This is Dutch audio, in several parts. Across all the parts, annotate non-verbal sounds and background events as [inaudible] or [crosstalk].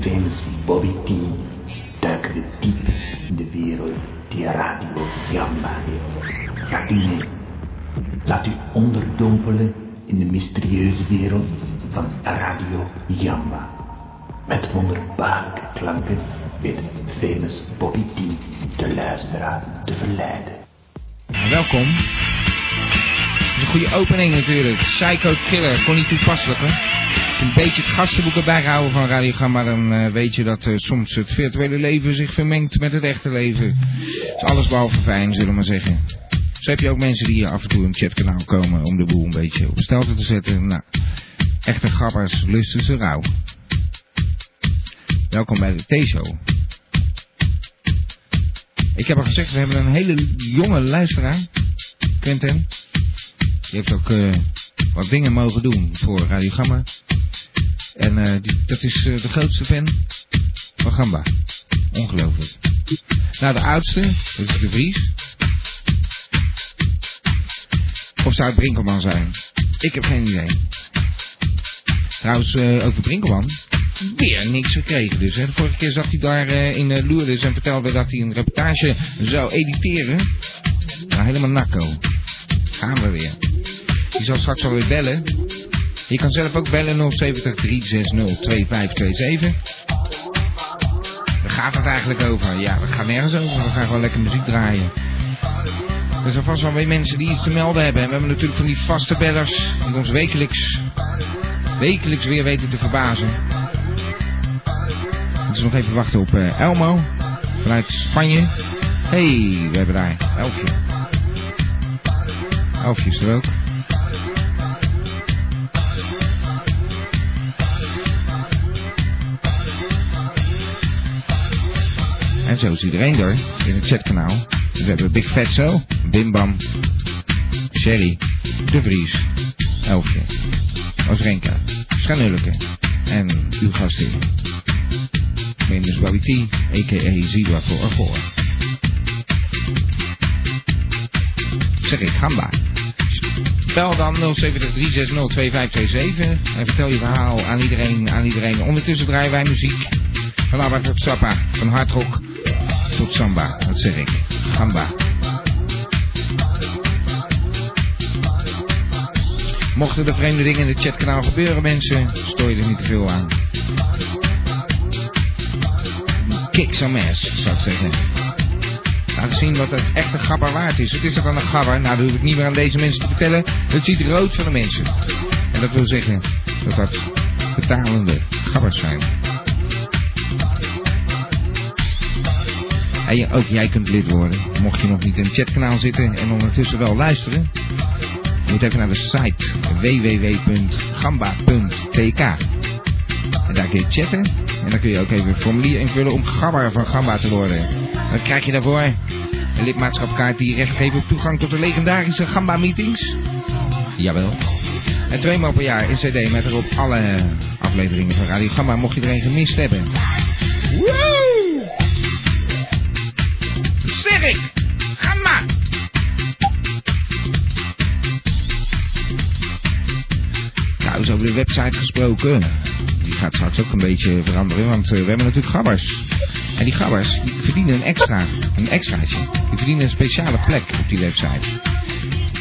famous Bobby T, duiken we diep in de wereld die Radio Jamba u mee? Laat u onderdompelen in de mysterieuze wereld van Radio Jamba. Met wonderbaarlijke klanken weet famous Bobby T de luisteraar te verleiden. Nou, welkom. Dat is een goede opening natuurlijk. Psycho Killer, kon niet toepasselijk hè. Als je een beetje het gastenboek erbij houden van Radio Gamma, dan eh, weet je dat eh, soms het virtuele leven zich vermengt met het echte leven. Is alles behalve fijn, zullen we maar zeggen. Zo heb je ook mensen die hier af en toe in het chatkanaal komen om de boel een beetje op stelte te zetten. Nou, echte gabbers lusten ze rauw. Welkom bij de T-show. Ik heb al gezegd, we hebben een hele jonge luisteraar. Quentin. Die heeft ook eh, wat dingen mogen doen voor Radio Gamma. En eh, dat is eh, de grootste fan van Gamba. Ongelooflijk. Nou, de oudste, dat is de Vries. Of zou het Brinkelman zijn? Ik heb geen idee. Trouwens, eh, over Brinkelman. Weer niks gekregen dus. Hè. De vorige keer zat hij daar in Lourdes en vertelde dat hij een reportage zou editeren. Nou, helemaal nakko. Gaan we weer. Die zal straks alweer bellen. Je kan zelf ook bellen 070 360 2527. Daar gaat het eigenlijk over. Ja, we gaan nergens over. We gaan gewoon lekker muziek draaien. Er zijn vast wel weer mensen die iets te melden hebben. En we hebben natuurlijk van die vaste bellers die ons wekelijks, wekelijks weer weten te verbazen. Dus nog even wachten op eh, Elmo vanuit Spanje. hey, we hebben daar Elfje. Elfje is er ook. Zo is iedereen er in het chatkanaal. Dus we hebben Big Fatso, Bim Bam, Sherry, De Vries, Elfje, Osrenka, Schanulleke en uw gastheer. Famous Bobby T, a.k.a. Zebra voor Arvoor. Zeg ik, gamba. Bel dan 070 360 2527 en vertel je verhaal aan iedereen, aan iedereen. Ondertussen draaien wij muziek. Van tot Sappa, van hardrock tot samba, dat zeg ik. Gamba. Mochten er vreemde dingen in het chatkanaal gebeuren, mensen, stoor je er niet te veel aan. Kick some ass, zou ik zeggen. Laat zien wat het echte gabber waard is. Wat is er dan een gabber? Nou, dat hoef ik niet meer aan deze mensen te vertellen. Het ziet rood van de mensen. En dat wil zeggen dat dat betalende gabbers zijn. En ook jij kunt lid worden, mocht je nog niet in het chatkanaal zitten en ondertussen wel luisteren. Je moet even naar de site www.gamba.tk En daar kun je chatten en dan kun je ook even een formulier invullen om gabber van Gamba te worden. Dan krijg je daarvoor een lidmaatschapkaart die recht geeft op toegang tot de legendarische Gamba meetings. Jawel. En twee maal per jaar in cd met erop alle afleveringen van Radio Gamba mocht je er een gemist hebben. Website gesproken. Die gaat straks ook een beetje veranderen, want uh, we hebben natuurlijk gabbers. En die gabbers die verdienen een extra, een extraatje. Die verdienen een speciale plek op die website.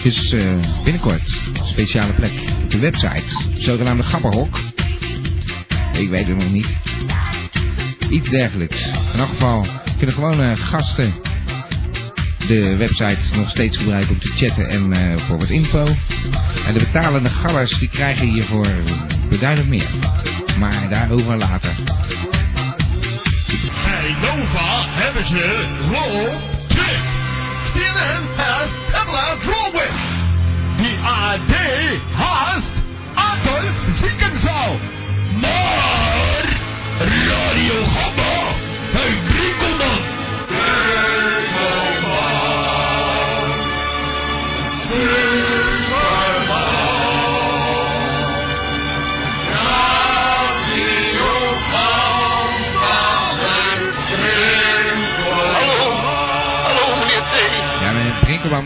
Dus uh, binnenkort speciale plek op de website. Zogenaamde gabberhok. Ik weet het nog niet. Iets dergelijks. In elk geval kunnen gewone gasten de website nog steeds gebruiken om te chatten en uh, voor wat info. En de betalende gabbers die krijgen hiervoor beduidend meer. Maar daarover later. Bij Nova hebben ze Roll Trick. CNN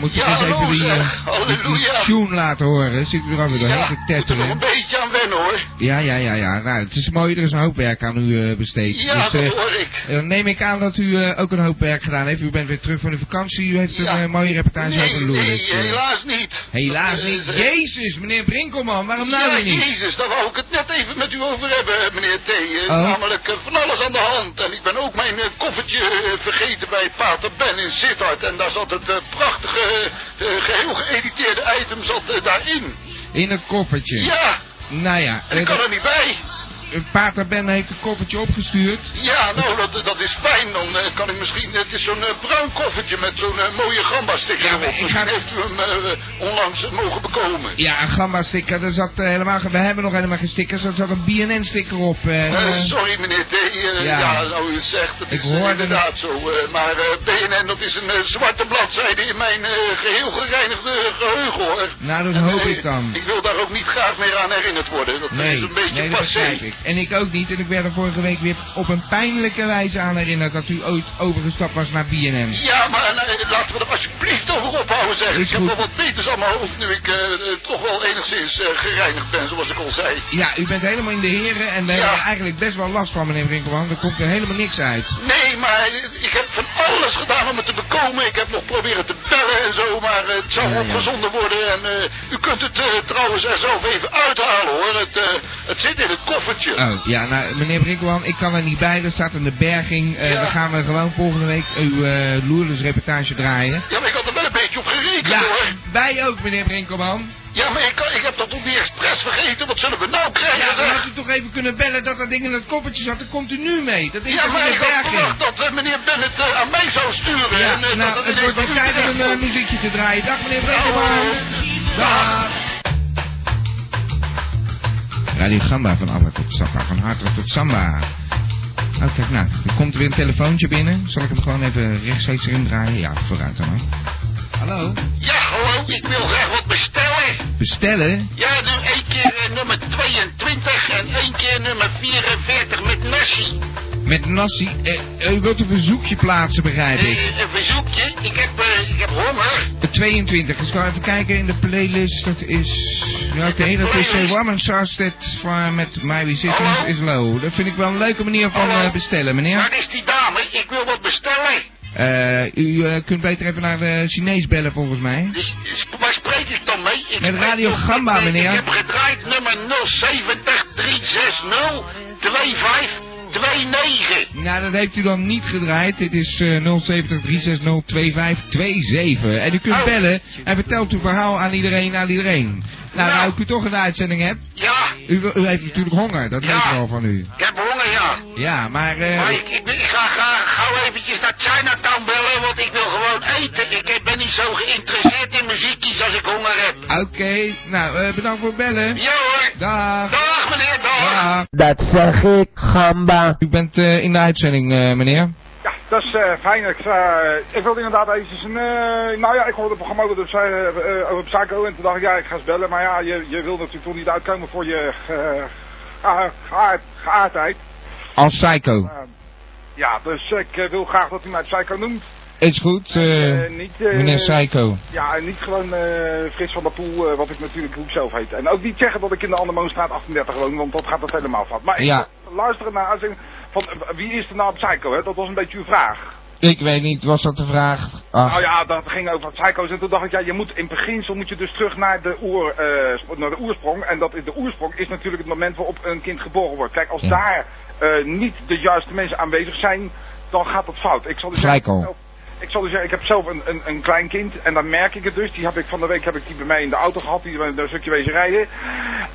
Brinkelman moet ik Ja, eens even die, die tune laten horen. Zit u er alweer doorheen Ja, te er tetteren? een beetje aan hoor. Ja, ja, ja, ja. Nou, het is mooi, er is een hoop werk aan u eh, besteed. Ja, dus, dat eh, hoor ik. dan neem ik aan dat u eh, ook een hoop werk gedaan heeft. U bent weer terug van uw vakantie. U heeft Ja. een eh, mooie reportage Nee, over nee, eh. helaas niet. Helaas niet. eh, Jezus, meneer Brinkelman, waarom nou ja, niet? Jezus, daar wou ik het net even met u over hebben, meneer T. Eh, Oh. Namelijk eh, van alles aan de hand. En ik ben ook mijn eh, koffertje eh, vergeten bij Pater Ben in Sittard. En daar zat het eh, prachtige, eh, geheel geëditeerde item zat eh, daarin. In een koffertje. Ja, Nou ja, ik kan er niet bij. Pater Ben heeft een koffertje opgestuurd. Ja, nou, dat, dat is fijn. Dan eh, kan ik misschien... Het is zo'n eh, bruin koffertje met zo'n eh, mooie gamba-sticker Ja, erop. ik Misschien ga- heeft u hem eh, onlangs eh, mogen bekomen. Ja, een gamba-sticker, er zat eh, helemaal, we hebben nog helemaal geen stickers, er zat een BNN-sticker op. Eh, eh, sorry meneer T. eh, ja. ja. nou u zegt, dat Ik is eh, inderdaad zo. eh, maar eh, BNN, dat is een eh, zwarte bladzijde in mijn eh, geheel gereinigde geheugen hoor. Nou, dat En, hoop eh, ik dan. Ik wil daar ook niet graag meer aan herinnerd worden. Dat nee, is een beetje nee, dat passé. begrijp ik. En ik ook niet, en ik werd er vorige week weer op een pijnlijke wijze aan herinnerd dat u ooit overgestapt was naar BNN. Ja, maar eh, laten we er alsjeblieft over ophouden zeg. Is Ik heb wel wat beters aan mijn hoofd nu ik eh, eh, toch wel enigszins gereinigd ben, zoals ik al zei. Ja, u bent helemaal in de heren en daar Ja. hebben eigenlijk best wel last van, meneer Brinkelman. Er komt er helemaal niks uit. Nee, maar ik heb van alles gedaan om het te bekomen. Ik heb nog proberen te bellen en zo, maar het zal Ja, ja. opgezonden worden. En u kunt het trouwens er zelf even uithalen hoor. Het, het zit in het koffertje. Oh, ja, nou, meneer Brinkelman, ik kan er niet bij. Er staat in de berging. eh Ja. Dan gaan we gewoon volgende week uw eh Lourdes reportage draaien. Ja, maar ik had er wel een beetje op gerekend Ja, hoor. wij ook, meneer Brinkelman. Ja, maar ik, kan- ik heb dat toch niet expres vergeten. Wat zullen we nou krijgen? Ja, dan had u toch even kunnen bellen dat dat ding in het koffertje zat. Dan komt u nu mee. Dat ding Ja, maar ik had verwacht dat eh, meneer Bennett eh, aan mij zou sturen. Ja, en, eh, dat nou, het wordt wel tijd om een eh, muziekje te draaien. Dag, meneer Brinkelman. Dag. Radio Gamba van Abba tot Samba, van Hardrock tot Samba. Oh, kijk nou, er komt weer een telefoontje binnen. Zal ik hem gewoon even rechtstreeks erin draaien? Ja, vooruit dan hoor. Hallo? Ja, hallo, ik wil graag wat bestellen. Bestellen? Ja, nu één keer eh, nummer 22 en één keer nummer 44 met nasi. Met nasi. Eh, u wilt een verzoekje plaatsen, begrijp ik. Eh, een verzoekje. Ik heb, eh, ik heb honger. De 22. Dus ga even kijken in de playlist. Dat is... Ja, oké. dat is uh, Woman Sarstedt van met My Resistance Hallo? is Low. Dat vind ik wel een leuke manier van eh, bestellen, meneer. Waar is die dame? Ik wil wat bestellen. Eh, u eh, kunt beter even naar de Chinees bellen, volgens mij. Dus, dus waar spreek ik dan mee? Ik Met Radio Gamba, eh, meneer. Ik heb gedraaid nummer 070 360 2529. Nou, dat heeft u dan niet gedraaid. Dit is eh 070 360 2527. En u kunt Oh. bellen en vertelt uw verhaal aan iedereen, aan iedereen. Nou, Nou. nou, ik u toch een uitzending hebt. Ja, U, u heeft natuurlijk honger, dat Ja. weet ik al van u. ik heb honger, ja. Ja, maar... eh, Maar ik, ik, ga graag gauw eventjes naar Chinatown bellen, want ik wil gewoon eten. Ik ben niet zo geïnteresseerd in muziekjes als ik honger heb. Oké, nou, eh, bedankt voor het bellen. Ja hoor. Dag. Dag meneer, dag. Dat zeg ik, gamba. U bent eh, in de uitzending, eh, meneer. Ja, dat is eh, fijn. Ik, eh, ik wilde inderdaad eventjes een... eh, nou ja, ik hoorde het programma over, de, over Psycho en toen dacht ik, ja, ik ga eens bellen. Maar ja, je, je wil natuurlijk toch niet uitkomen voor je eh, ge- geaard- geaardheid. Als psycho. Eh, ja, dus ik wil graag dat u mij Psycho noemt. Is goed, eh, Eh, niet, eh, meneer Psycho. Ja, en niet gewoon Frits van der Poel, wat ik natuurlijk hoe ik zelf heet. En ook niet zeggen dat ik in de Andermoonstraat 38 woon, want dat gaat het helemaal fout. Maar ik Ja. wil luisteren naar uitzending van wie is er nou Psycho, hè? Dat was een beetje uw vraag. Ik weet niet, was dat de vraag? Ach, Nou ja, dat ging over psycho's. En toen dacht ik, ja, je moet in beginsel moet je dus terug naar de, oer, eh, naar de oorsprong. En dat is, de oorsprong is natuurlijk het moment waarop een kind geboren wordt. Kijk, als Ja. daar niet de juiste mensen aanwezig zijn, dan gaat dat fout. Ik zal dus Gelijk zeggen. Ik zal dus zeggen, ik heb zelf een, een, een klein kind en dan merk ik het dus. Die heb ik van de week heb ik die bij mij in de auto gehad, die ben een stukje wezen rijden.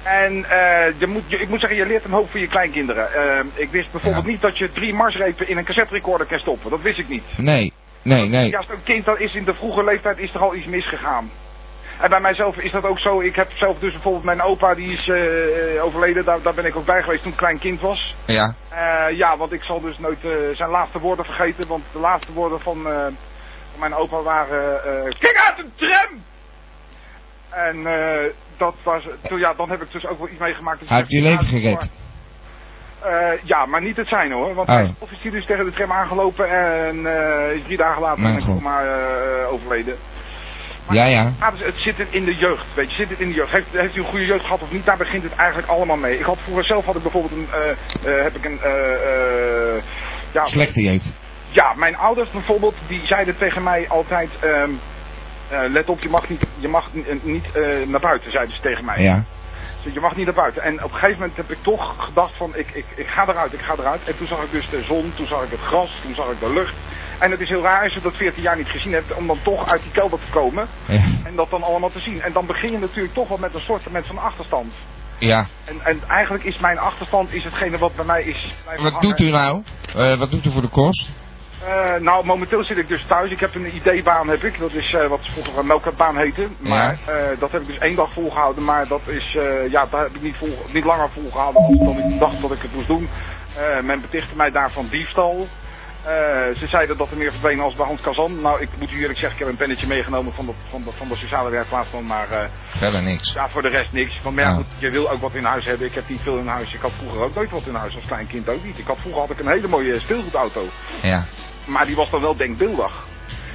En eh, je moet, je, ik moet zeggen, je leert een hoop voor je kleinkinderen. Eh, ik wist bijvoorbeeld Ja. niet dat je drie marsrepen in een cassette recorder kan stoppen. Dat wist ik niet. nee, nee, nee. Ja, zo'n kind dat is in de vroege leeftijd is er al iets misgegaan. En bij mijzelf is dat ook zo. Ik heb zelf dus bijvoorbeeld mijn opa, die is eh, overleden. Daar, daar ben ik ook bij geweest toen ik klein kind was. Ja, Eh, ja, want ik zal dus nooit zijn laatste woorden vergeten. Want de laatste woorden van, van mijn opa waren... Kijk uit een tram! En eh, dat was... Toen, ja, dan heb ik dus ook wel iets meegemaakt. Dus hij heeft je leven gered. ja, maar niet het zijn hoor. Want Oh. hij is officier dus tegen de tram aangelopen en is drie dagen later maar eh, overleden. Maar Ja, ja. Het zit het in de jeugd, weet je, zit het in de jeugd. Heeft, heeft u een goede jeugd gehad of niet? Daar begint het eigenlijk allemaal mee. Ik had vroeger zelf had ik bijvoorbeeld een, eh, eh, heb ik een, eh, ja, Slechte jeugd. ja, mijn ouders bijvoorbeeld, die zeiden tegen mij altijd, ehm, eh, let op, je mag niet, je mag niet naar buiten, zeiden ze tegen mij. Ja. Je mag niet naar buiten. En op een gegeven moment heb ik toch gedacht van, ik, ik, ik ga eruit, ik ga eruit. En toen zag ik dus de zon, toen zag ik het gras, toen zag ik de lucht. En het is heel raar als je dat 14 jaar niet gezien hebt, om dan toch uit die kelder te komen. Ja. En dat dan allemaal te zien. En dan begin je natuurlijk toch wel met een soort met van achterstand. ja. En, en eigenlijk is mijn achterstand is hetgene wat bij mij is. Wat hangen. doet u nou? Eh, wat doet u voor de kost? Eh, nou, momenteel zit ik dus thuis. Ik heb een ID-baan, heb ik. Dat is eh, wat vroeger een melkbaan heette. Maar dat heb ik dus één dag volgehouden. Maar dat is, ja, daar heb ik niet, vol, niet langer volgehouden dan, ik dacht dat ik het moest doen. Men betichtte mij daarvan diefstal. Eh, ze zeiden dat er meer verdwenen als bij Hans Kazan. Nou, ik moet u eerlijk zeggen, ik heb een pennetje meegenomen van de, van de, van de sociale werkplaats van. Maar eh, Verder niks. ja, voor de rest niks. Want maar ja, goed, je wil ook wat in huis hebben. Ik heb niet veel in huis. Ik had vroeger ook nooit wat in huis. Als klein kind ook niet. Ik had, vroeger had ik een hele mooie speelgoedauto. Ja. Maar die was dan wel denkbeeldig.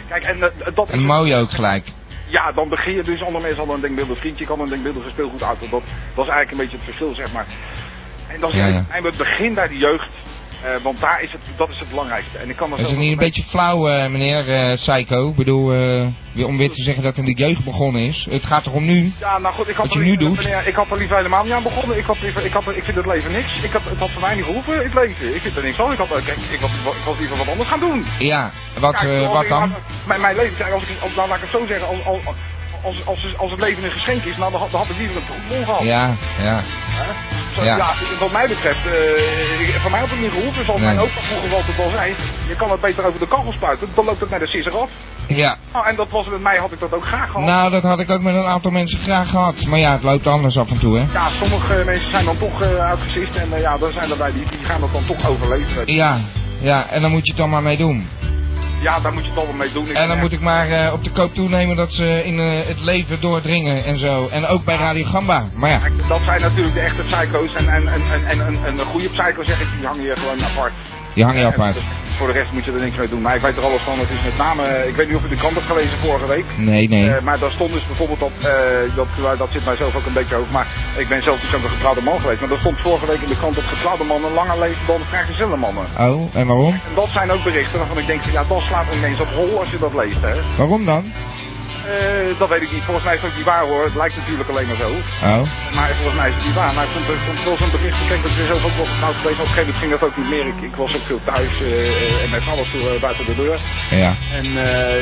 Kijk, en eh, dat. En mooi ook gelijk. Ja, dan begin je dus, andere mensen hadden een denkbeeldig vriendje, ik had een denkbeeldige speelgoedauto. Dat, is eigenlijk een beetje het verschil, zeg maar. En is Ja, het begin bij de jeugd, eh, want daar is het, dat is het belangrijkste. En ik kan er Is het niet een beetje flauw, eh, meneer eh, Psycho? Ik bedoel, om weer te zeggen dat het in de jeugd begonnen is. Het gaat toch om nu? Ja, nou goed, ik had, er nu doet? meneer, ik had er liever helemaal niet aan begonnen. Ik, had liever, ik, had, ik vind het leven niks. Ik had, het had voor mij niet gehoeven, het leven. Ik vind er niks van. Ik, had, kijk, ik, was, ik was liever wat anders gaan doen. Ja, wat, Kijk, wat dan? Mijn, mijn leven, als ik, als, nou, laat ik het zo zeggen, als, als, als, als, als het leven een geschenk is, nou, dan, had- dan had ik liever een trombon gehad. Ja, ja. Zo, Ja. ja. wat mij betreft, eh, ik- voor mij had het niet gehoeven, zoals Nee. mijn opa vroeger altijd al zei. Je kan het beter over de kachel spuiten, dan loopt het met de sisser af. Ja, Nou, en dat was met mij, had ik dat ook graag gehad. nou dat had ik ook met een aantal mensen graag gehad. Maar ja, het loopt anders af en toe, hè? Ja, sommige mensen zijn dan toch eh uitgesist en eh, ja, dan zijn er bij die, die gaan dat dan toch overleven. Ja, ja, en dan moet je het dan maar mee doen. Ja, daar moet je het allemaal mee doen. Ik- En dan moet ik maar eh, op de koop toenemen dat ze in eh, het leven doordringen en zo. En ook bij Radio Gamba. Maar ja, Dat zijn natuurlijk de echte psycho's en, en, en, en, en een goede psycho zeg ik, die hangen hier gewoon apart. Die hang je apart. Voor de rest moet je er niks mee doen. Maar ik weet er alles van. Het is met name, eh, ik weet niet of u de krant hebt gelezen vorige week. Nee, nee. Eh, maar daar stond dus bijvoorbeeld dat, eh, dat, nou, dat zit mij zelf ook een beetje over, maar ik ben zelf dus ook een getrouwde man geweest. Maar er stond vorige week in de krant dat getrouwde mannen langer leven dan vrijgezelle mannen. Oh, en waarom? En dat zijn ook berichten waarvan ik denk, ja, dat slaat een mens op hol als je dat leest, hè. Waarom dan? Eh, dat weet ik niet. Volgens mij is het ook niet waar hoor. Het lijkt natuurlijk alleen maar zo. Oh, Maar volgens mij is het niet waar. Maar ik vond, ik vond wel zo'n bericht. Ik denk dat er zelf ook geweest. Op een gegeven moment ging dat ook niet meer. Ik, ik was ook veel thuis eh, en met alles eh, buiten de deur. ja. En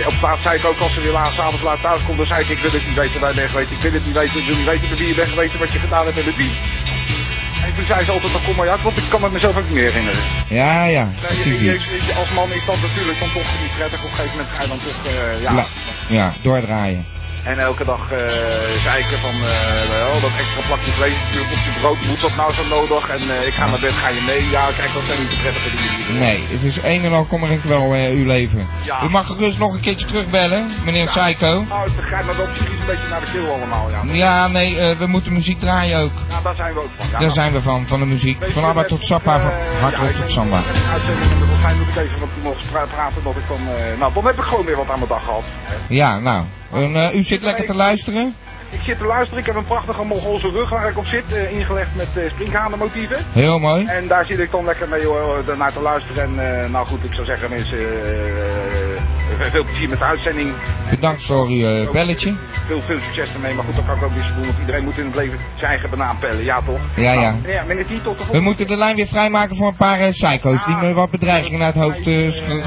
op plaats zei ik ook als ze weer laat, avonds laat thuis komt, dan zei ik, ik wil het niet weten waar je bent geweest. Ik wil het niet weten, ik wil niet weten met wie je bent geweest en wat je gedaan hebt en met wie. Toen zei ze altijd, dan kom maar uit, want ik kan het mezelf ook niet meer herinneren. Ja, ja. Nee, als man is dat natuurlijk dan toch niet prettig. Op een gegeven moment ga je dan toch, eh, ja. La- Ja, doordraaien. En elke dag eh zeiken van eh, oh, dat extra plakje vlees natuurlijk op je brood, moet dat nou zo nodig? En eh, ik ga naar bed, ga je mee? Ja, kijk, dat zijn niet de prettige dingen. Nee, het is een en al kommer ik wel uw leven. Ja. U mag gerust nog een keertje terugbellen, meneer Psycho. Nou, het gaat me wel psychisch een beetje naar de keel allemaal, ja. Ja, nee, we moeten muziek draaien ook. Ja, daar zijn we ook van. Ja, Daar nou, zijn we van, van de muziek. weet Van Abba tot Sappa, van hardrock ja, ik tot samba. ik volgens mij moet ik even nog pra- praten dat ik dan... nou, dan heb ik gewoon weer wat aan mijn dag gehad. Ja, nou. En, eh, u zit lekker te luisteren? Ik zit te luisteren, ik heb een prachtige Mongoolse rug waar ik op zit, eh, ingelegd met uh, springhanenmotieven. Heel mooi. En daar zit ik dan lekker mee hoor, naar te luisteren. En eh, nou goed, ik zou zeggen mensen, veel plezier met de uitzending. Bedankt voor eh, belletje. Veel, veel succes ermee, maar goed, dat kan ik ook niet doen, want iedereen moet in het leven zijn eigen banaan pellen, ja toch? Ja, ja. Nou, ja meneer T, tot de We moeten de lijn weer vrijmaken voor een paar psycho's die me wat bedreigingen naar het hoofd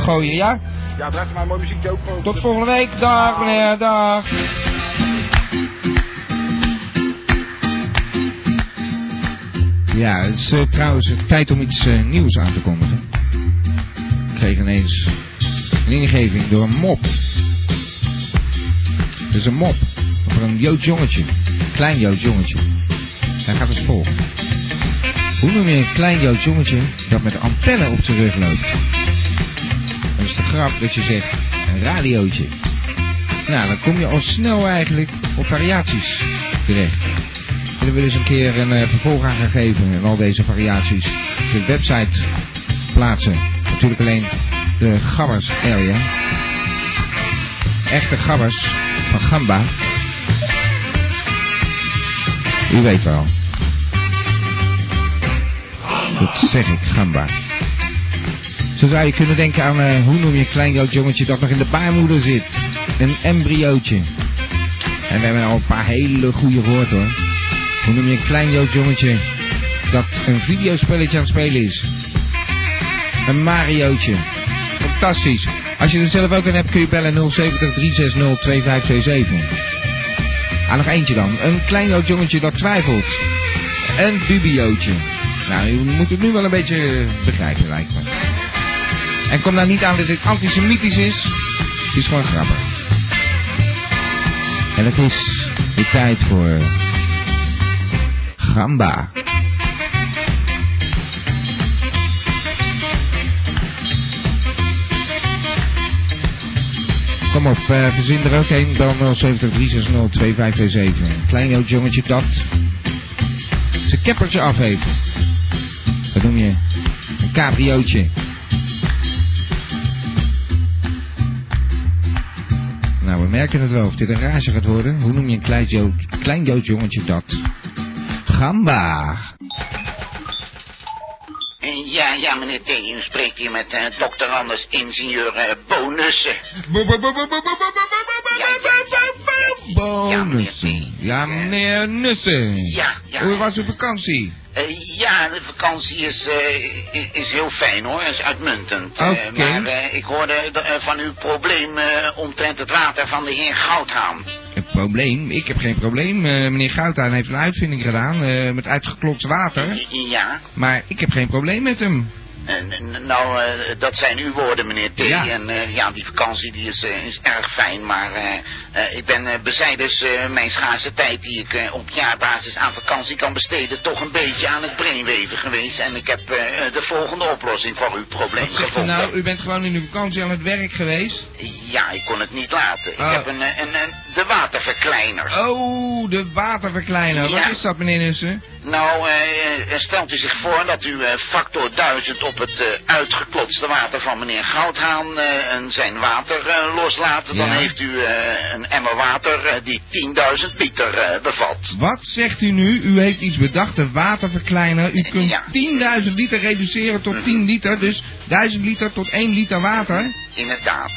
gooien, ja? Ja, draait maar een mooi muziekje ook. Tot volgende week. Dag meneer, dag. Ja, het is eh, trouwens tijd om iets eh, nieuws aan te kondigen. Ik kreeg ineens een ingeving door een mop. Het is een mop over een Joods jongetje. Een klein Joods jongetje. Hij gaat als volgt. Hoe noem je een klein Joods jongetje dat met antenne op zijn rug loopt? Dan is de grap dat je zegt, een radiootje. Nou, dan kom je al snel eigenlijk op variaties terecht. Willen we dus een keer een eh, vervolg aan gaan geven en al deze variaties de website plaatsen. Natuurlijk alleen de gabbers area. Echte gabbers van Gamba. U weet wel. Dat zeg ik, Gamba. Zo zou je kunnen denken aan, eh, hoe noem je een klein oud jongetje dat nog in de baarmoeder zit. Een embryootje. En we hebben al een paar hele goede gehoord hoor. Hoe noem je een klein Jood jongetje dat een videospelletje aan het spelen is? Een Mariootje. Fantastisch. Als je er zelf ook een hebt kun je bellen 070 360 2527. Ah, nog eentje dan. Een klein Jood jongetje dat twijfelt. Een bubiootje. Nou, u moet het nu wel een beetje begrijpen lijkt me. En kom nou niet aan dat dit antisemitisch is. Het is gewoon grappig. En het is de tijd voor Gamba. Kom op, uh, verzin er ook een. Bel 070 360 2527. Een klein oud jongetje dat zijn keppertje af heeft. Wat noem je? Een cabriootje. Nou, we merken het wel. Of dit een rage gaat worden. Hoe noem je een klein Jood jongetje dat? Gamba. Eh, Ja, ja, meneer T. U spreekt hier met eh, dokter Anders, ingenieur eh, Bonussen. Bonussen. Ja, meneer Nussen. Ja, ja. Hoe was uw vakantie? Eh, ja, de vakantie is, eh, is heel fijn hoor, is uitmuntend. Eh, Oké. maar eh, ik hoorde de- eh, van uw probleem eh, omtrent het water van de heer Goudhaan. Probleem? Ik heb geen probleem. Eh, meneer Goudhaan heeft een uitvinding gedaan eh, met uitgeklotst water. Ja, Maar ik heb geen probleem met hem. Nou, eh, dat zijn uw woorden, meneer T. Ja. En eh, ja, die vakantie die is, eh, is erg fijn, maar ik ben bezijdens mijn schaarse tijd die ik op jaarbasis aan vakantie kan besteden, toch een beetje aan het brainweven geweest. En ik heb de volgende oplossing voor uw probleem Wat zegt u gevonden. nou? U bent gewoon in uw vakantie aan het werk geweest? Ja, ik kon het niet laten. Ik Oh. heb een, een, een, de waterverkleiner. Oh, de waterverkleiner. Wat is dat, meneer Nussen? Nou, eh, stelt u zich voor dat u eh, factor 1000 op het eh, uitgeklotste water van meneer Goudhaan eh, en zijn water loslaat. Dan Ja. heeft u een emmer water die 10.000 liter bevat. Wat zegt u nu? U heeft iets bedacht, de waterverkleiner. U kunt Ja. 10.000 liter reduceren tot 10 liter. Dus 1000 liter tot 1 liter water. Inderdaad.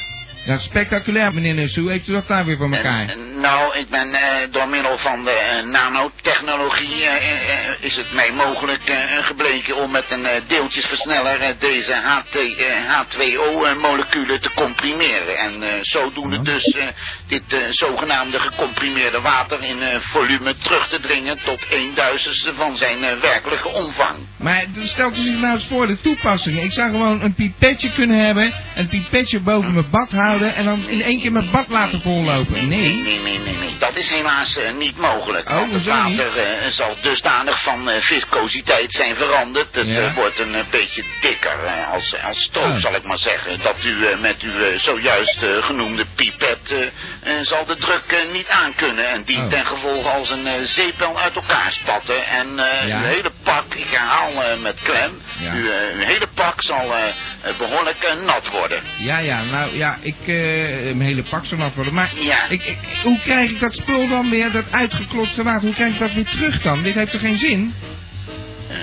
Dat is spectaculair, meneer Nussen. Hoe heeft u dat daar weer voor elkaar? Nou, ik ben eh, door middel van de eh, nanotechnologie eh, is het mij mogelijk gebleken om met een deeltjesversneller deze HT, eh, H2O-moleculen te comprimeren. En zodoende dus dit zogenaamde gecomprimeerde water in volume terug te dringen tot een duizendste van zijn werkelijke omvang. Maar stelt u zich nou eens voor de toepassing. Ik zou gewoon een pipetje kunnen hebben. Een pipetje boven mijn bad houden. En dan in één keer mijn bad laten vollopen. Nee. Nee, nee, nee, nee. Dat is helaas eh, niet mogelijk. Oh, want het water eh, zal dusdanig van eh, viscositeit zijn veranderd. Het Ja. wordt een beetje dikker als, als Oh. zal ik maar zeggen. Dat u met uw zojuist genoemde pipet zal de druk niet aankunnen. En dient Oh. ten gevolge als een zeepel uit elkaar spatten. En Ja. uw hele pak, ik herhaal met klem, Ja. uw, uw hele pak zal eh, eh, behoorlijk eh, nat worden. Ja, ja, nou ja, ik eh mijn hele pak zal nat worden. Maar Ja. ik, ik- hoe krijg ik dat spul dan weer, dat uitgeklotste water, hoe krijg ik dat weer terug dan? Dit heeft toch geen zin? Eh,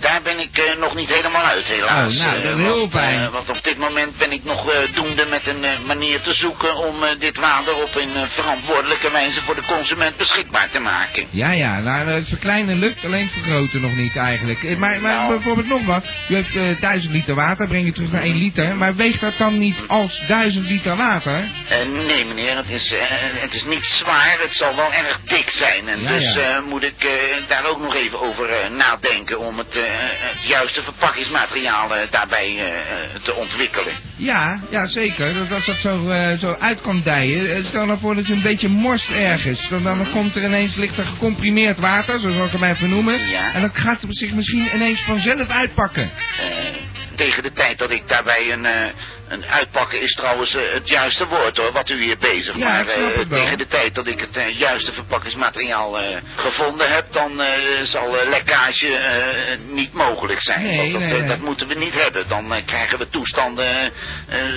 Daar ben ik eh, nog niet helemaal uit, helaas. Oh, nou, Eh, dat is heel want, eh, want op dit moment ben ik nog doende met een manier te zoeken om dit water op een verantwoordelijke wijze voor de consument beschikbaar te maken. Ja, ja, nou het verkleinen lukt, alleen vergroten nog niet eigenlijk. Maar, maar Nou. bijvoorbeeld nog wat, u eh 1000 liter water, breng je terug naar 1 liter, maar weegt dat dan niet als 1000 liter water? Nee, meneer, het is, het is niet zwaar, het zal wel erg dik zijn. En Ja, dus ja. moet ik daar ook nog even over nadenken om het, het juiste verpakkingsmateriaal eh, daarbij eh, eh, te ontwikkelen. Ja, ja zeker, dat als dat zo, zo uit kan dijen. Stel nou voor dat je een beetje morst ergens, dan, dan komt er ineens ligt er gecomprimeerd water, zo zal ik hem even noemen. Ja. En dan gaat zich misschien ineens vanzelf uitpakken. Tegen de tijd dat ik daarbij een, een uitpakken is trouwens eh, het juiste woord hoor, wat u hier bezig. Ja, maar eh, tegen de tijd dat ik het eh, juiste verpakkingsmateriaal gevonden heb, dan zal lekkage niet mogelijk zijn. Nee, Want dat, nee, nee. dat moeten we niet hebben. Dan krijgen we toestanden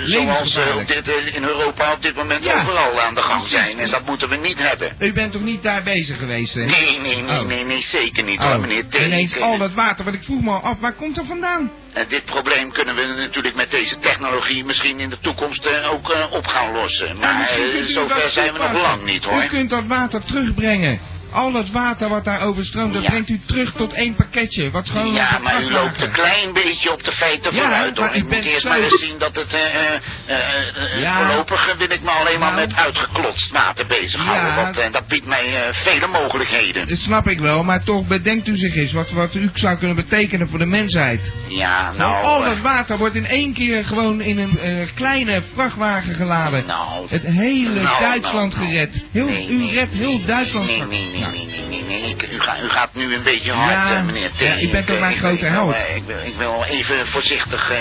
zoals op dit, in Europa op dit moment Ja, overal aan de gang zijn. En dat moeten we niet hebben. U bent toch niet daar bezig geweest, hè? Nee, nee, nee, Oh. nee, nee, zeker niet Oh, hoor, meneer T. ineens al dat water, want ik vroeg me al af, waar komt dat vandaan? En dit probleem kunnen we natuurlijk met deze technologie misschien in de toekomst eh, ook eh, op gaan lossen. Maar eh, u zover zijn we nog lang niet U hoor. kunt dat water terugbrengen. Al het water wat daar overstroomt, dat Ja. brengt u terug tot één pakketje. Wat gewoon Ja, maar u loopt een klein beetje op de feiten Ja, vooruit maar Ik moet eerst zo- maar eens zien dat het... Ja. Voorlopig wil ik me alleen maar Nou. met uitgeklotst water bezighouden. Want dat biedt mij vele mogelijkheden. Dat snap ik wel, maar toch bedenkt u zich eens wat, wat u zou kunnen betekenen voor de mensheid. Ja, Nou, nou... al dat water wordt in één keer gewoon in een kleine vrachtwagen geladen. Nou, Het hele Nou, Duitsland gered. Heel, Nee, u redt heel Duitsland. Nee, nee, Ja. nee, nee, nee, nee. Ik, u, gaat, u gaat nu een beetje hard, Ja, eh, meneer T. ja, u bent toch Ik, mijn eh, grote ik held. eh, Ik wil, ik wil even voorzichtig eh,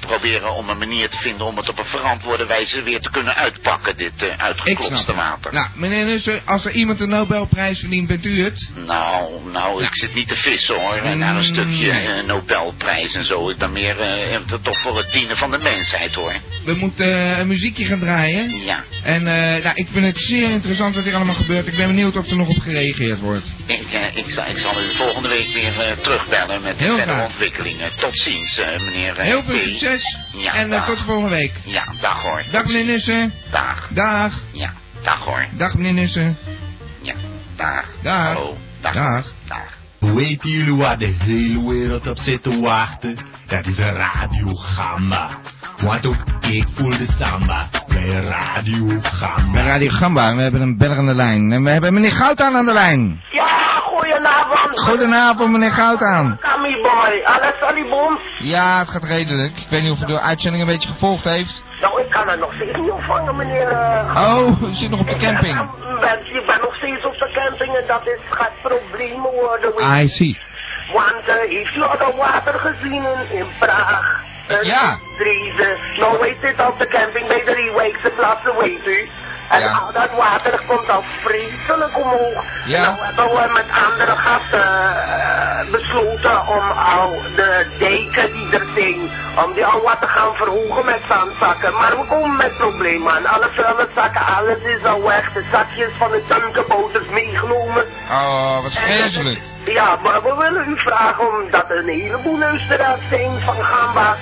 proberen om een manier te vinden om het op een verantwoorde wijze weer te kunnen uitpakken, dit eh Ik uitgeklotste water. Nou, meneer Nussen, als er iemand een Nobelprijs verdient, bent u het? Nou, nou, ik zit niet te vissen hoor, eh, naar een Mm, stukje nee. eh, Nobelprijs en zo. Ik ben meer eh, eh, toch voor het dienen van de mensheid hoor. We moeten eh, een muziekje gaan draaien. Ja, En eh, nou, ik vind het zeer interessant wat hier allemaal gebeurt. Ik ben benieuwd of er nog op gereageerd wordt. ik, eh, ik, zal, ik zal volgende week weer eh, terugbellen met de Heel verdere graag. ontwikkelingen. Tot ziens, eh, meneer Heel veel succes Ja, en dag. tot volgende week. Ja, dag hoor. Dag meneer. Nussen. Dag. Dag. Ja, dag hoor. Dag meneer Nussen. Ja, dag. Dag. Hallo. Dag. Dag. Dag. Weten jullie waar de hele wereld op zit te wachten? Dat is een radiogamba. Want ook ik voel de samba bij radiogamba. Bij Radio Gamba, we hebben een beller aan de lijn. En we hebben meneer Goudaan aan de lijn. Ja, goedenavond. Goedenavond meneer Goudaan. Kami boy, alles alibom. Ja, het gaat redelijk. Ik weet niet of u de uitzending een beetje gevolgd heeft. Nou, ik kan het nog steeds niet ontvangen, meneer. eh, Oh, u zit nog op de camping. ben- Ik ben nog steeds op de camping en dat is, gaat problemen worden. je. I see. Want uh, heeft u al dat water gezien in, Praag? Ja. Dresden. Nou, weet dit op de camping bij de Reewijkse plaatsen, weet u. En Ja. al dat water komt al vreselijk omhoog. Ja. Nou hebben we met andere gasten eh, besloten om al de dijken die er zijn, om die al wat te gaan verhogen met zandzakken. Maar we komen met problemen aan. Alle vuilniszakken, alles is al weg. De zakjes van de tankenboters meegenomen. Oh, wat vreselijk. Ja, maar we willen u vragen omdat er een heleboel luisteraars zijn van Gamba.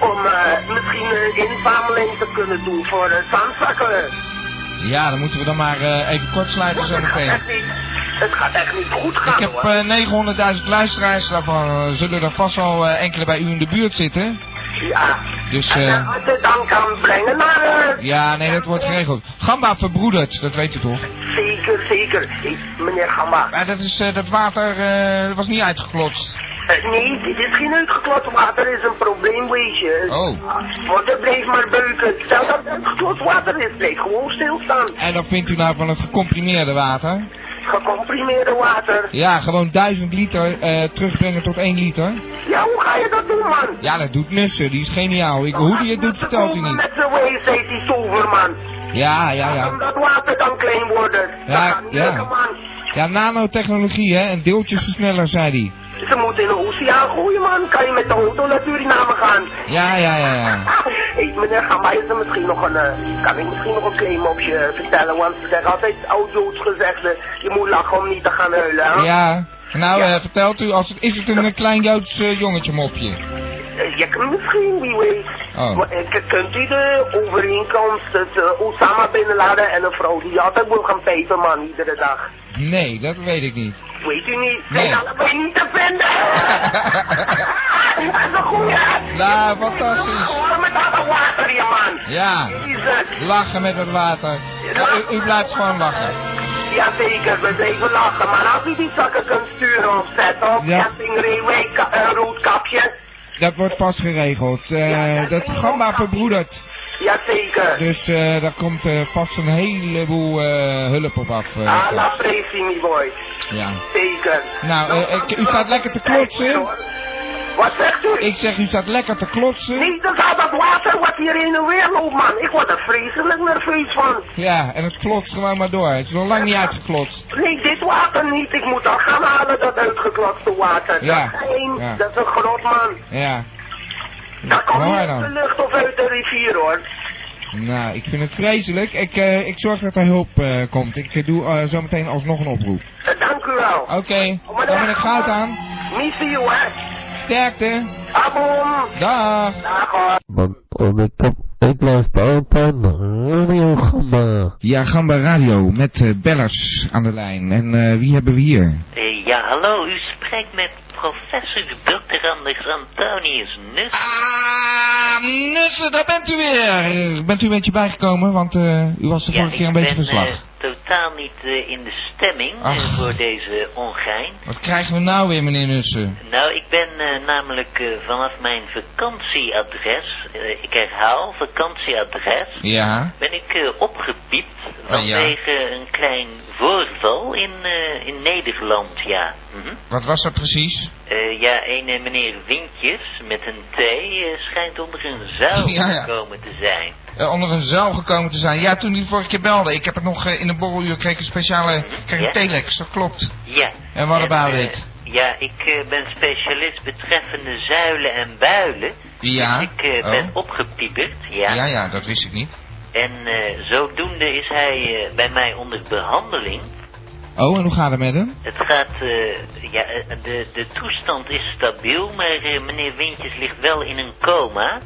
Om eh, misschien een inzameling te kunnen doen voor uh, zandzakken. Ja, dan moeten we dan maar eh, even kortsluiten zo het, gaat meteen. echt niet, het gaat echt niet goed gaan Ik heb hoor. eh, 900.000 luisteraars, daarvan eh, zullen er vast wel enkele bij u in de buurt zitten. ja. Dus, eh, als het dan kan brengen naar... ja, nee, dat wordt geregeld. Gamba verbroedert, dat weet u toch? Zeker, zeker. Meneer Gamba. Maar dat, is, dat water was niet uitgeklotst. Nee, dit is geen uitgeklot water, is een probleem, weet je. Oh. Want het bleef maar beuken. Stel dat het uitgeklot water is, bleef gewoon stilstaan. En dan vindt u nou van het gecomprimeerde water? Gecomprimeerde water. Ja, gewoon 1000 liter eh, terugbrengen tot 1 liter. Ja, hoe ga je dat doen, man? Ja, dat doet Nussen, die is geniaal. Ik, hoe die het doet, vertelt u niet. Met zijn wijsheid, die toverman. Ja, ja, Om ja. dat water dan klein worden. Ja, ja. man. Ja, nanotechnologie, hè, en deeltjesversneller, zei hij. Ze moeten in de oceaan gooien, man. Kan je met de auto naar Suriname gaan? Ja, ja, ja, ja. Hé, meneer Gamba, is er misschien nog een... kan ik misschien nog een claim op je vertellen? Want ze zeggen altijd oud-Joods gezegde... Je moet lachen om niet te gaan huilen, hè? Ja. Nou, Ja. eh, vertelt u, als het, is het een klein Joods eh, jongetje mopje? Eh, Je kan misschien, wie weet. Oh. Maar, eh, kunt u de overeenkomst tussen Osama Bin Laden en een vrouw die altijd wil gaan pijpen, man, iedere dag? Nee, dat weet ik niet. Weet u niet? Nee. Zijn allebei niet te vinden? [laughs] Dat is een goeie. Nou, fantastisch. Gewoon met alle water, je man. Ja, lachen met het water. Ja, u, u blijft gewoon lachen. Jazeker, we blijven lachen. Maar als u die zakken kunt sturen of zetten op Ja. ka- eh, roodkapje. Dat wordt vast geregeld. Eh, dat gamba verbroedert. Jazeker. Dus eh, daar komt eh, vast een heleboel hulp op af. Ah, la presi, mi boy. ja. Zeker. Nou, eh, ik- u staat lekker te klotsen. Wat zegt u? Ik zeg, u staat lekker te klotsen. Nee, dat al dat water wat hier heen en weer loopt, man. Ik word er vreselijk nerveus van. Ja, en het klotst gewoon maar door. Het is nog lang niet uitgeklotst. Nee, dit water niet. Ik moet al gaan halen, dat uitgeklotste water. Ja. Dat is geen, Ja. dat is een grot, man. Ja. Dat komt niet uit dan? de lucht of uit de rivier, hoor. Nou, ik vind het vreselijk. Ik, eh, ik zorg dat er hulp eh, komt. Ik eh, doe eh, zometeen alsnog een oproep. Dank u wel. Oké, dan ben ik goud aan. Missie, hè. Sterkte. Abon. Dag. Dag, hoor. Want om ik heb, ik luister altijd Radio Gamba. Ja, Gamba Radio met eh, bellers aan de lijn. En eh, wie hebben we hier? Eh, ja, hallo, u spreekt met professor Dr. Anders Antonius Nus. Ah, Nussen, daar bent u weer. Bent u een beetje bijgekomen, want eh, u was de ja, vorige keer ik een beetje ben verslag. eh, totaal niet eh, in de stemming Ach. voor deze ongein. Wat krijgen we nou weer, meneer Nussen? Nou, ik ben namelijk vanaf mijn vakantieadres, ik herhaal, vakantieadres, Ja, ben ik opgepiept Oh, ja. vanwege een klein voorval in, in Nederland, ja. Mhm. wat was dat precies? Eh, ja, een meneer Wintjes met een T eh, schijnt onder een zuil Ja, ja. gekomen te zijn. Eh, onder een zuil gekomen te zijn. Ja, toen de vorige keer belde. Ik heb het nog in de borreluur kreeg een speciale kreeg Ja? een telex, dat klopt. Ja. En what about eh, it? Ja, ik ben specialist betreffende zuilen en builen. Ja, Dus ik eh, oh. ben opgepieperd, ja. Ja, ja, dat wist ik niet. En zodoende is hij bij mij onder behandeling. Oh, en hoe gaat het met hem? Het gaat, eh, ja, eh, de, de toestand is stabiel, maar eh, meneer Wintjes ligt wel in een coma.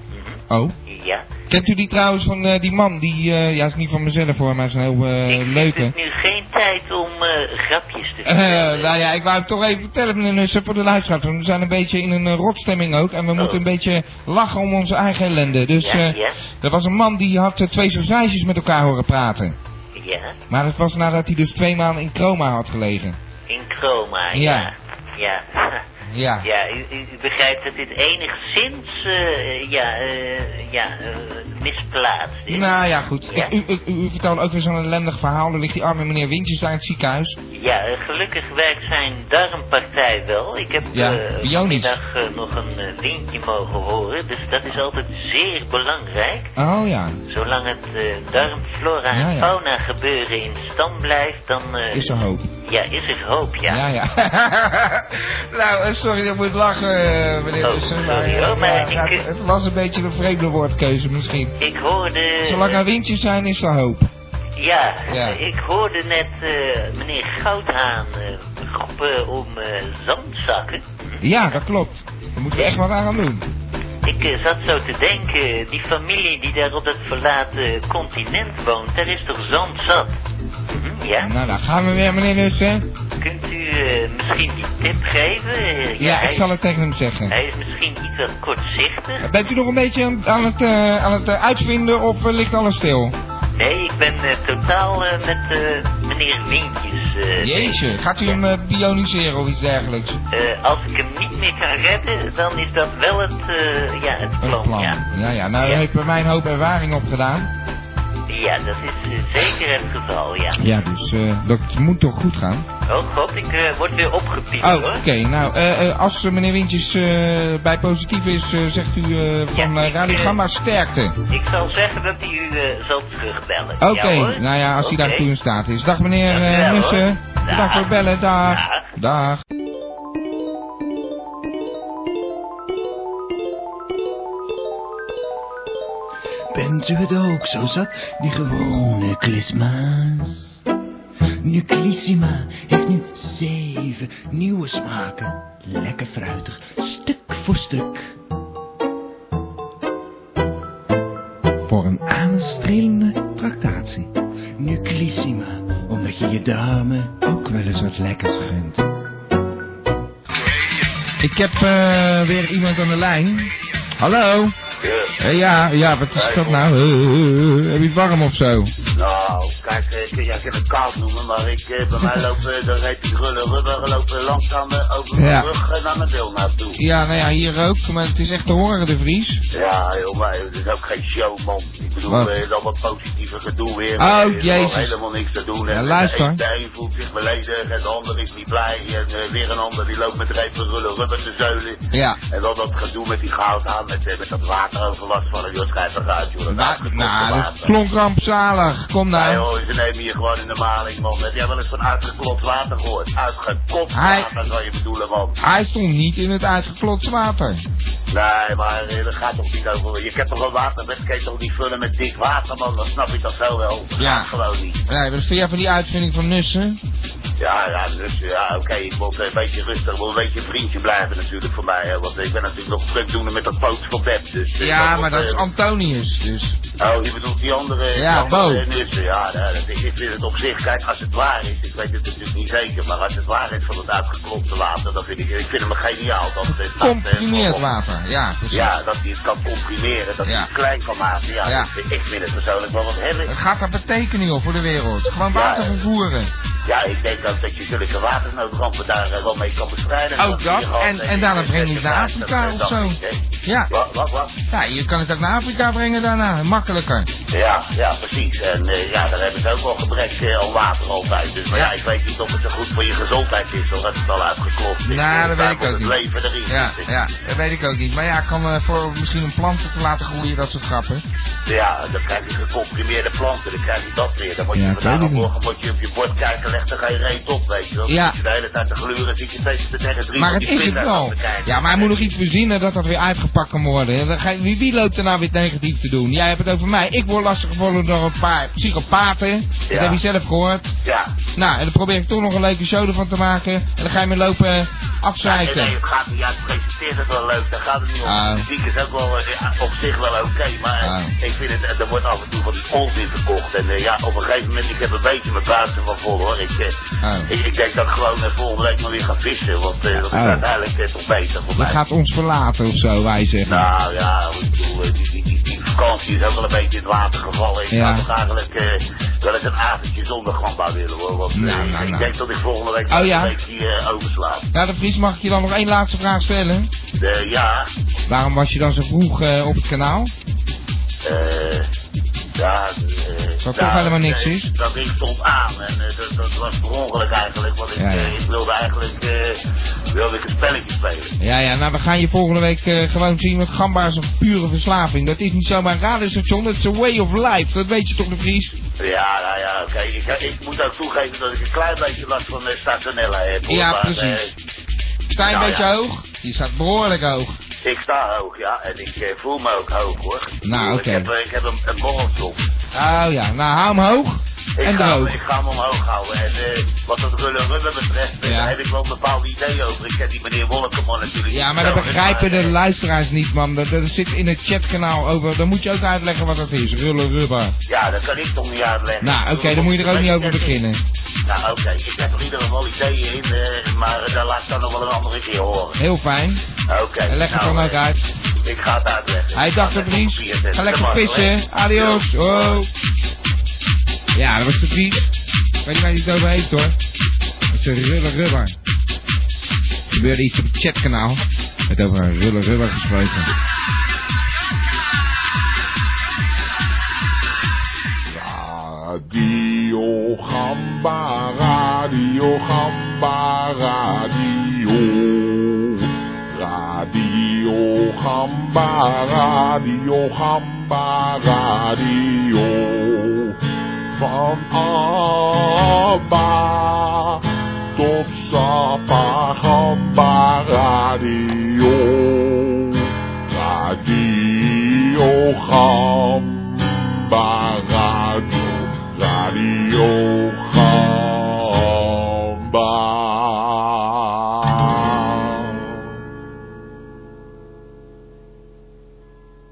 Mhm. Oh. Ja. Kent u die trouwens van die man die, ja, is niet van mezelf hoor, maar is een heel eh, ik leuke. het nu geen tijd om grapjes te vertellen. nou ja, ik wou het toch even vertellen, meneer Nussen, voor de luisteraars. want We zijn een beetje in een rotstemming ook. En we moeten een beetje lachen om onze eigen ellende. Dus Ja, ja. er was een man die had twee sausages met elkaar horen praten. Ja, Maar dat was nadat hij dus twee maanden in coma had gelegen. in chroma, Ja. ja. Ja. [laughs] Ja. Ja, u, begrijpt dat dit enigszins, eh, ja, eh, ja, eh, misplaatst is. Nou ja, goed. Ja. Ik, u, u, u vertelde ook weer zo'n ellendig verhaal. Er ligt die arme meneer Wintjes daar in het ziekenhuis. Ja, gelukkig werkt zijn darmpartij wel. Ik heb Ja, vanmiddag nog een windje mogen horen, dus dat is altijd zeer belangrijk. Oh ja. Zolang het darmflora Ja, en fauna gebeuren in stand blijft, dan... Is er hoop. Ja, is er hoop, ja. Ja, ja. [laughs] nou, sorry dat ik moet lachen, eh, meneer Oh, sorry, eh, maar ja, ik, eh, het was een beetje een vreemde woordkeuze misschien. Ik hoorde... Zolang er windjes zijn, is er hoop. Ja, Ja. ik hoorde net eh, meneer Goudhaan eh, roepen om eh, zandzakken. Ja, dat klopt. Daar moeten we echt wat aan gaan doen. Ik eh, zat zo te denken, die familie die daar op dat verlaten continent woont, daar is toch zand zat? Mhm, ja? Nou, daar gaan we weer, meneer Nussen. Kunt u eh, misschien die tip geven? Eh, Ja, ik zal het tegen hem zeggen. hij is misschien iets wat kortzichtig. Bent u nog een beetje aan- aan het, eh, aan het uitvinden of ligt alles stil? Nee, ik ben totaal met meneer Wintjes. eh, Jeetje, gaat u hem bioniseren of iets dergelijks? Als ik hem niet meer kan redden, dan is dat wel het, eh, ja, het plan. Ja. Ja, ja. Nou, Ja. heeft bij mij een hoop ervaring opgedaan. Ja, dat is eh, zeker het geval, ja. Ja, dus eh, dat moet toch goed gaan? Oh god, ik eh, word weer opgepiept Oh, hoor. oké. Nou, als meneer Wintjes bij positief is, zegt u van Ja, ik, Radio Gamma sterkte. Ik zal zeggen dat hij u zal terugbellen. Oké, Ja, nou ja, als hij daartoe in staat is. Dag meneer Nussen. hoor. Bedankt Dag. voor het bellen. Dag. Dag. Dag. Bent u het ook zo zat, die gewone klisma's? Nuclissima heeft nu zeven nieuwe smaken. Lekker fruitig, stuk voor stuk. Voor een aanstrelende tractatie. Nuclissima, omdat je je dame ook wel eens wat lekkers gunt. Ik heb eh, weer iemand aan de lijn. Hallo? Eh, ja, ja, wat is dat nou? Eh, eh, heb je het warm of zo? Nou, kijk, eh, jij kunt het kaas noemen, maar ik, eh, bij mij lopen, dan heet die grullen rubber, lopen langzaam eh, over mijn Ja. rug eh, naar mijn bil naartoe. Ja, nou ja, hier ook, maar het is echt te horen, de Vries. Ja, joh, maar het is ook geen show, man. Ik bedoel, Wat? eh, dan wat positieve gedoe weer. Oh, jezus. helemaal niks te doen. Ja, En luister. De een, de een voelt zich beledigd en de ander is niet blij. En eh, weer een ander die loopt met repen rullen rubber te zeulen. Ja. En dan dat gedoe met die goud aan, met, eh, met dat wateroverlast van een joh, schrijf eruit, joh. Dat Nou, nou, dat klonk rampzalig. Kom Ja, nou. joh, ze nemen je gewoon in de maling, man. Heb jij wel eens van uitgeklopt water gehoord? Uitgeklopt Hij- water, zou je bedoelen, man. Hij stond niet in het uitgeklotste water. Nee, maar eh, dat gaat toch niet over. Je kent toch een je toch niet vullen met dik water, man. Dan snap ik dat zo wel. Dat Ja. gewoon niet. Nee, wat vind jij van die uitvinding van Nussen? Ja, ja, dus ja, oké, ik moet een beetje rustig, wil een beetje een vriendje blijven natuurlijk voor mij. Hè, want ik ben natuurlijk nog druk doen met dat poot van Beb. Dus, eh, Ja, maar dat is eh, Antonius, dus. Oh, je bedoelt die andere, Ja, Bo. nussen. Ja, nou, dat, ik, ik vind het op zich, kijk, als het waar is, ik weet het natuurlijk niet zeker, maar als het waar is van het uitgeklopte water, dan vind ik, ik vind hem geniaal. Dat, het eh, Comprimeerd water, ja, precies. Ja, dat hij het kan comprimeren, dat hij Ja. het klein kan maken. Ja, Ja. Ik, vind, ik vind het persoonlijk wel wat hebben. Het gaat er betekening joh, voor de wereld. Gewoon water Ja, vervoeren. Ja, ik denk ook dat je zulke watersnoodrampen daar eh, wel mee kan bestrijden. Ook dat, en- eh, en daarna in breng je het naar 56, Afrika of zo. Ja. Wat, wat, wat? Ja, je kan het ook naar Afrika brengen daarna, makkelijker. Ja, ja, precies. En eh, ja, daar hebben ze ook wel gebrek eh, aan water altijd. Dus maar ja. Ja. ik weet niet of het zo goed voor je gezondheid is, of dat het al uitgeklopt is. Nou, dat weet ik ook niet. leven erin Ja, ja, dat weet ik ook niet. Maar ja, ik kan eh, voor misschien een plant te laten groeien, dat soort grappen. Ja, dan krijg je gecomprimeerde planten, dan krijg je dat weer. Dan moet je Ja, vandaag morgen moet je op je bord kijken, leg er geen reet op, weet je wel. Dan Ja. zit je de hele tijd te gluren, zit je steeds te zeggen drie Maar het is het wel. Ja, maar hij moet nog iets verzinnen dat dat weer uitgepakt kan worden. Wie, wie loopt er nou weer negatief te doen? Jij hebt het over mij. Ik word lastiggevallen door een paar psychopaten. Dat Ja. heb je zelf gehoord. Ja. Nou, en dan probeer ik toch nog een leuke show ervan te maken. En dan ga je me lopen Ja, nee, afzeiken. nee, het gaat niet uit. Presenteert het wel leuk, daar gaat het niet om. Ah. De muziek is ook wel eh, ja, op zich wel oké, maar Ah. ik vind het, er wordt af en toe van die onzin verkocht. En eh, ja, op een gegeven moment, ik heb een beetje mijn buiten van vol hoor. Ik, eh, Oh. ik, ik denk dat ik gewoon eh, volgende week maar weer ga vissen, want eh, dat is Oh. uiteindelijk toch beter voor Je mij. gaat ons verlaten of zo, wij zeggen. Nou ja, ik bedoel, die, die, die, die vakantie is ook wel een beetje in het water gevallen. Ik Ja. zou toch eigenlijk wel eens een avondje zonder gamba willen hoor. Want Nou, nou, ik nou. denk dat ik volgende week Oh, ja? een eh, overslaap. Ja, de Vries, mag ik je dan nog één laatste vraag stellen? Ja, Waarom was je dan zo vroeg op het kanaal? Eh, ja, eh, toch nou, helemaal niks is? Dat ding stond aan en eh, dat, dat was per ongeluk eigenlijk. Want ik, Ja, eh, ik wilde eigenlijk wilde ik een spelletje spelen. Ja, ja, nou we gaan je volgende week gewoon zien, want gamba is een pure verslaving. Dat is niet zomaar een radiostation, dat is een way of life. Dat weet je toch, de Vries? Ja, nou ja, oké. Ik, ik moet ook toegeven dat ik een klein beetje last van de stationella heb. hoor, Ja, maar, precies. eh, Sta je een Nou, beetje ja. hoog? Je staat behoorlijk hoog. Ik sta hoog, ja. En ik eh, voel me ook hoog, hoor. Ik Nou, oké. Ik heb, eh, ik heb een, een borreltje op. Oh ja, nou hou hem hoog Ik en ga, ik ga hem omhoog houden. En eh, wat dat rullen rullen betreft, eh, Ja. daar heb ik wel een bepaald idee over. Ik ken die meneer Wolkenman natuurlijk Ja, niet maar dat zo, begrijpen maar, de eh, luisteraars niet, man. Dat, dat zit in het chatkanaal over. Dan moet je ook uitleggen wat dat is. Rullen rubber. Ja, dat kan ik toch niet uitleggen. Nou, oké, dan moet je er ook niet over beginnen. Nou, oké, ik heb er ieder geval ideeën in, eh, maar eh, daar laat ik dan nog wel een andere keer horen. Heel fijn. Oké. En leg het nou, dan ook eh, uit. Ik ga het uitleggen. Hij dacht de Vries. Ga lekker vissen. Adios. Oh. Ja, dat was. Ik weet niet waar hij het over heeft hoor. Dat is een rullen rubber. Er gebeurde iets op het chatkanaal. Met over een rullen rubber gesproken. Radio Gamba, Radio Gamba, Radio. Radio Gamba, Radio Gamba, Radio. Van Abba tot Sapa Gamba, Radio. Radio Gamba.